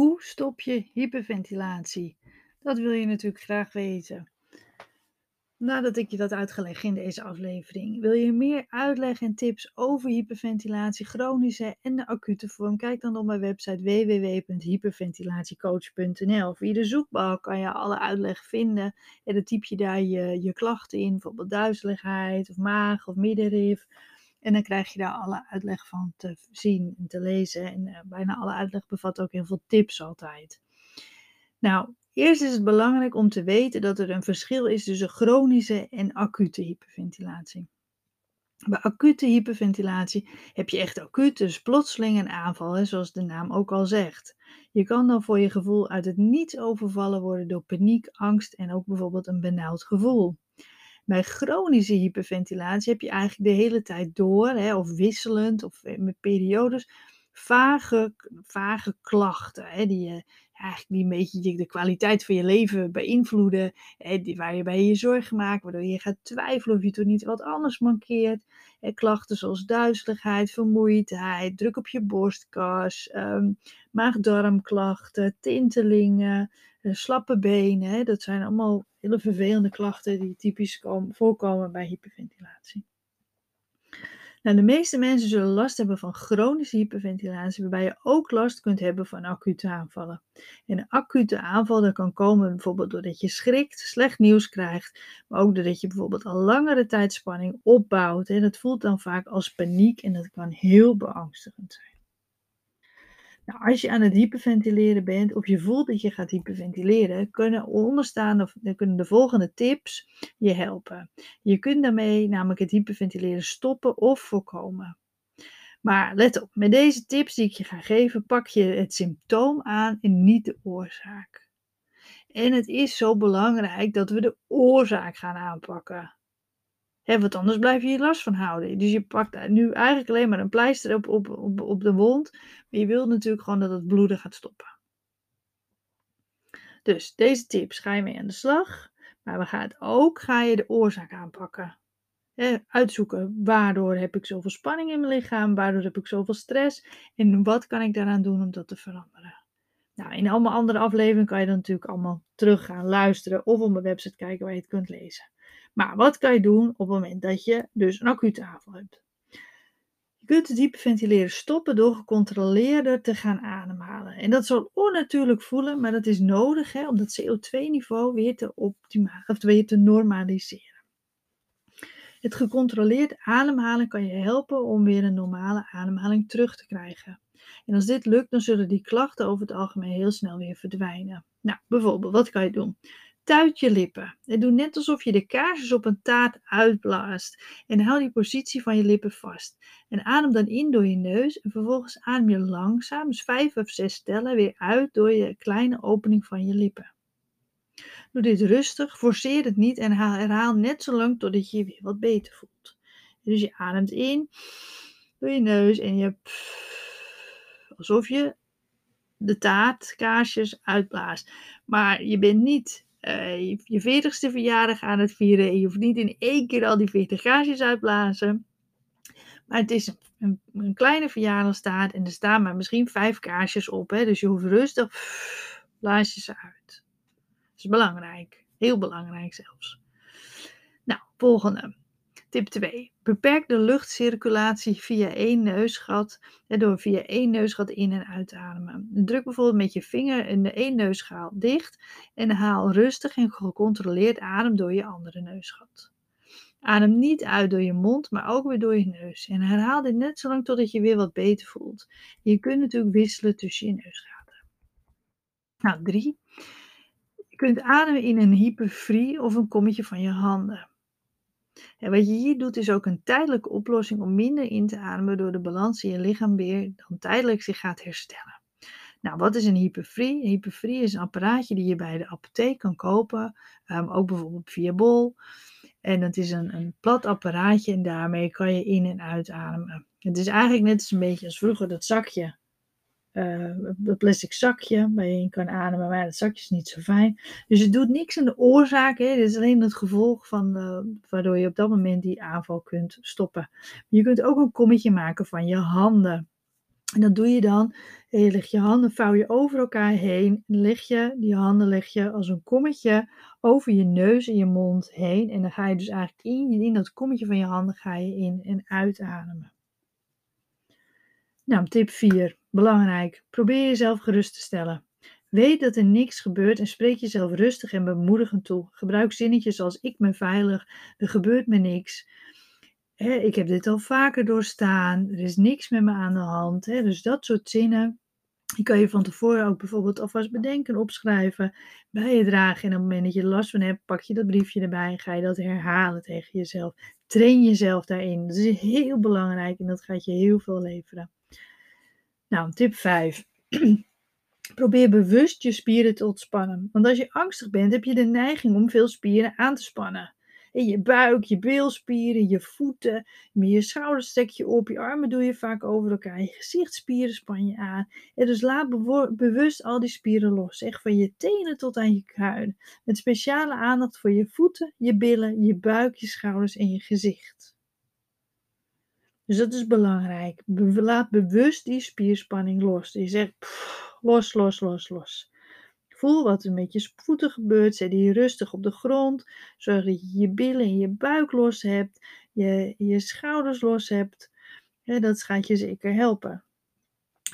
Hoe stop je hyperventilatie? Dat wil je natuurlijk graag weten. Nadat ik je dat uitgelegd in deze aflevering, wil je meer uitleg en tips over hyperventilatie, chronische en de acute vorm? Kijk dan op mijn website www.hyperventilatiecoach.nl. Via de zoekbalk kan je alle uitleg vinden en dan typ je daar je, je klachten in, bijvoorbeeld duizeligheid of maag of middenrif. En dan krijg je daar alle uitleg van te zien en te lezen. En uh, bijna alle uitleg bevat ook heel veel tips altijd. Nou, eerst is het belangrijk om te weten dat er een verschil is tussen chronische en acute hyperventilatie. Bij acute hyperventilatie heb je echt acuut, dus plotseling een aanval, zoals de naam ook al zegt. Je kan dan voor je gevoel uit het niets overvallen worden door paniek, angst en ook bijvoorbeeld een benauwd gevoel. Bij chronische hyperventilatie heb je eigenlijk de hele tijd door, hè, of wisselend, of met periodes, vage, vage klachten. Hè, die, je, eigenlijk die een beetje de kwaliteit van je leven beïnvloeden. Hè, waar je bij je zorgen maakt, waardoor je gaat twijfelen of je toch niet wat anders mankeert. Klachten zoals duizeligheid, vermoeidheid, druk op je borstkas, um, maag-darmklachten, tintelingen, uh, slappe benen. Dat zijn allemaal hele vervelende klachten die typisch komen, voorkomen bij hyperventilatie. Nou, de meeste mensen zullen last hebben van chronische hyperventilatie, waarbij je ook last kunt hebben van acute aanvallen. En een acute aanval kan komen bijvoorbeeld doordat je schrikt, slecht nieuws krijgt, maar ook doordat je bijvoorbeeld al langere tijd spanning opbouwt. En dat voelt dan vaak als paniek en dat kan heel beangstigend zijn. Als je aan het hyperventileren bent of je voelt dat je gaat hyperventileren, kunnen onderstaande, kunnen de volgende tips je helpen. Je kunt daarmee namelijk het hyperventileren stoppen of voorkomen. Maar let op, met deze tips die ik je ga geven, pak je het symptoom aan en niet de oorzaak. En het is zo belangrijk dat we de oorzaak gaan aanpakken. He, want anders blijf je je last van houden. Dus je pakt nu eigenlijk alleen maar een pleister op, op, op, op de wond. Maar je wilt natuurlijk gewoon dat het bloeden gaat stoppen. Dus deze tips ga je mee aan de slag. Maar we gaan ook ga je de oorzaak aanpakken. uitzoeken waardoor heb ik zoveel spanning in mijn lichaam, waardoor heb ik zoveel stress en wat kan ik daaraan doen om dat te veranderen. Nou, in allemaal andere afleveringen kan je dan natuurlijk allemaal terug gaan luisteren of op mijn website kijken waar je het kunt lezen. Maar wat kan je doen op het moment dat je dus een acute aanval hebt? Je kunt het hyperventileren stoppen door gecontroleerder te gaan ademhalen. En dat zal onnatuurlijk voelen, maar dat is nodig hè, om dat CO2-niveau weer te, optimale, of weer te normaliseren. Het gecontroleerd ademhalen kan je helpen om weer een normale ademhaling terug te krijgen. En als dit lukt, dan zullen die klachten over het algemeen heel snel weer verdwijnen. Nou, bijvoorbeeld, wat kan je doen? Tuit je lippen. En doe net alsof je de kaarsjes op een taart uitblaast. En hou die positie van je lippen vast. En adem dan in door je neus. En vervolgens adem je langzaam, dus vijf of zes tellen, weer uit door je kleine opening van je lippen. Doe dit rustig, forceer het niet en herhaal net zo lang totdat je je weer wat beter voelt. Dus je ademt in door je neus en je alsof je de taart, kaarsjes uitblaast. Maar je bent niet uh, je, je 40ste verjaardag aan het vieren. En je hoeft niet in één keer al die 40 gaarsjes uitblazen. Maar het is een, een, kleine verjaardagstaart en er staan maar misschien vijf kaarsjes op. Hè? Dus je hoeft rustig, pff, blaas je ze uit. Dat is belangrijk. Heel belangrijk zelfs. Nou, volgende. Tip 2. Beperk de luchtcirculatie via één neusgat door via één neusgat in en uit te ademen. Druk bijvoorbeeld met je vinger in de één neusgaal dicht en haal rustig en gecontroleerd adem door je andere neusgat. Adem niet uit door je mond, maar ook weer door je neus. En herhaal dit net zolang totdat je weer wat beter voelt. Je kunt natuurlijk wisselen tussen je neusgaten. Nou, 3. Je kunt ademen in een hyperfree of een kommetje van je handen. En wat je hier doet is ook een tijdelijke oplossing om minder in te ademen, door de balans in je lichaam weer dan tijdelijk zich gaat herstellen. Nou, wat is een hyperfree? Een hyperfree is een apparaatje die je bij de apotheek kan kopen, um, ook bijvoorbeeld via Bol. En het is een, een plat apparaatje en daarmee kan je in- en uitademen. Het is eigenlijk net als een beetje als vroeger dat zakje dat plastic zakje waar je in kan ademen, maar dat zakje is niet zo fijn. Dus het doet niks aan de oorzaak, hè. dit is alleen het gevolg van, uh, waardoor je op dat moment die aanval kunt stoppen. Je kunt ook een kommetje maken van je handen. En dat doe je dan. Je legt je handen, vouw je over elkaar heen. En leg je, die handen leg je als een kommetje over je neus en je mond heen. En dan ga je dus eigenlijk in, in dat kommetje van je handen ga je in en uitademen. Nou, tip 4. Belangrijk. Probeer jezelf gerust te stellen. Weet dat er niks gebeurt en spreek jezelf rustig en bemoedigend toe. Gebruik zinnetjes als ik ben veilig, er gebeurt me niks. ik heb dit al vaker doorstaan, er is niks met me aan de hand. dus dat soort zinnen, die kan je van tevoren ook bijvoorbeeld alvast bedenken, opschrijven, bij je dragen. En op het moment dat je er last van hebt, pak je dat briefje erbij en ga je dat herhalen tegen jezelf. Train jezelf daarin. Dat is heel belangrijk en dat gaat je heel veel leveren. Nou, tip 5. Probeer bewust je spieren te ontspannen. Want als je angstig bent, heb je de neiging om veel spieren aan te spannen. In je buik, je bilspieren, je voeten, je schouders trek je op, je armen doe je vaak over elkaar, je gezichtsspieren span je aan. En dus laat bewust al die spieren los, echt van je tenen tot aan je kruiden. Met speciale aandacht voor je voeten, je billen, je buik, je schouders en je gezicht. Dus dat is belangrijk. Laat bewust die spierspanning los. Je zegt los, los, los, los. Voel wat er met je voeten gebeurt. Zet die rustig op de grond. Zorg dat je je billen en je buik los hebt. Je, je schouders los hebt. dat gaat je zeker helpen.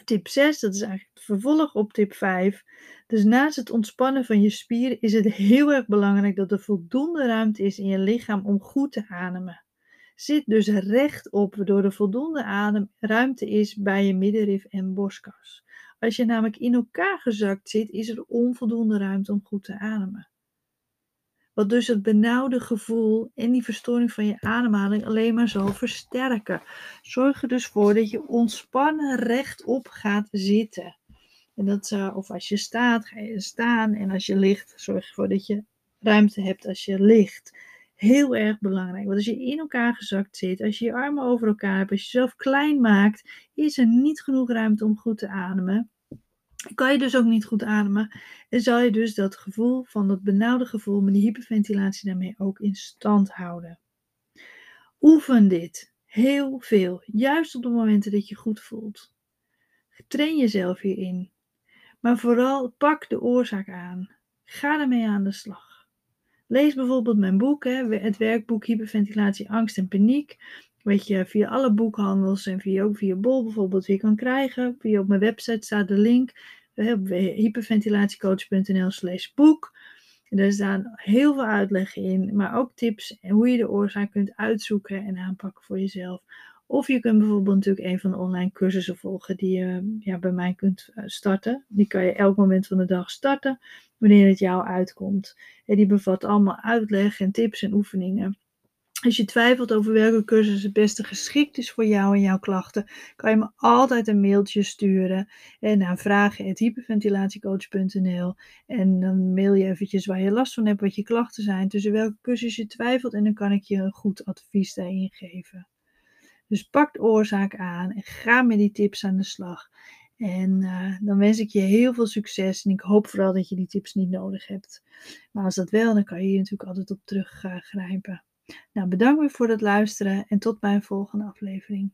Tip 6, dat is eigenlijk het vervolg op tip 5. Dus naast het ontspannen van je spieren is het heel erg belangrijk dat er voldoende ruimte is in je lichaam om goed te ademen. Zit dus rechtop, waardoor er voldoende ademruimte is bij je middenrif en borstkas. Als je namelijk in elkaar gezakt zit, is er onvoldoende ruimte om goed te ademen. Wat dus het benauwde gevoel en die verstoring van je ademhaling alleen maar zal versterken. Zorg er dus voor dat je ontspannen rechtop gaat zitten. En dat, of als je staat, ga je staan. En als je ligt, zorg ervoor dat je ruimte hebt als je ligt heel erg belangrijk. Want als je in elkaar gezakt zit, als je je armen over elkaar hebt, als je jezelf klein maakt, is er niet genoeg ruimte om goed te ademen. Kan je dus ook niet goed ademen en zal je dus dat gevoel van dat benauwde gevoel met die hyperventilatie daarmee ook in stand houden. Oefen dit heel veel, juist op de momenten dat je goed voelt. Train jezelf hierin. Maar vooral pak de oorzaak aan. Ga ermee aan de slag. Lees bijvoorbeeld mijn boek, hè, het werkboek Hyperventilatie, Angst en Paniek. Weet je via alle boekhandels en via, ook via Bol bijvoorbeeld weer kan krijgen. Via op mijn website staat de link op hyperventilatiecoach.nl slash boek. Er staan heel veel uitleg in, maar ook tips en hoe je de oorzaak kunt uitzoeken en aanpakken voor jezelf. Of je kunt bijvoorbeeld natuurlijk een van de online cursussen volgen die je ja, bij mij kunt eh, starten. Die kan je elk moment van de dag starten, wanneer het jou uitkomt. En die bevat allemaal uitleg en tips en oefeningen. Als je twijfelt over welke cursus het beste geschikt is voor jou en jouw klachten, kan je me altijd een mailtje sturen en naar vragen.hyperventilatiecoach.nl en dan mail je eventjes waar je last van hebt, wat je klachten zijn, tussen welke cursus je twijfelt en dan kan ik je een goed advies daarin geven. Dus pak de oorzaak aan en ga met die tips aan de slag. En uh, dan wens ik je heel veel succes. En ik hoop vooral dat je die tips niet nodig hebt. Maar als dat wel, dan kan je hier natuurlijk altijd op teruggrijpen. Uh, nou, bedankt weer voor het luisteren en tot mijn volgende aflevering.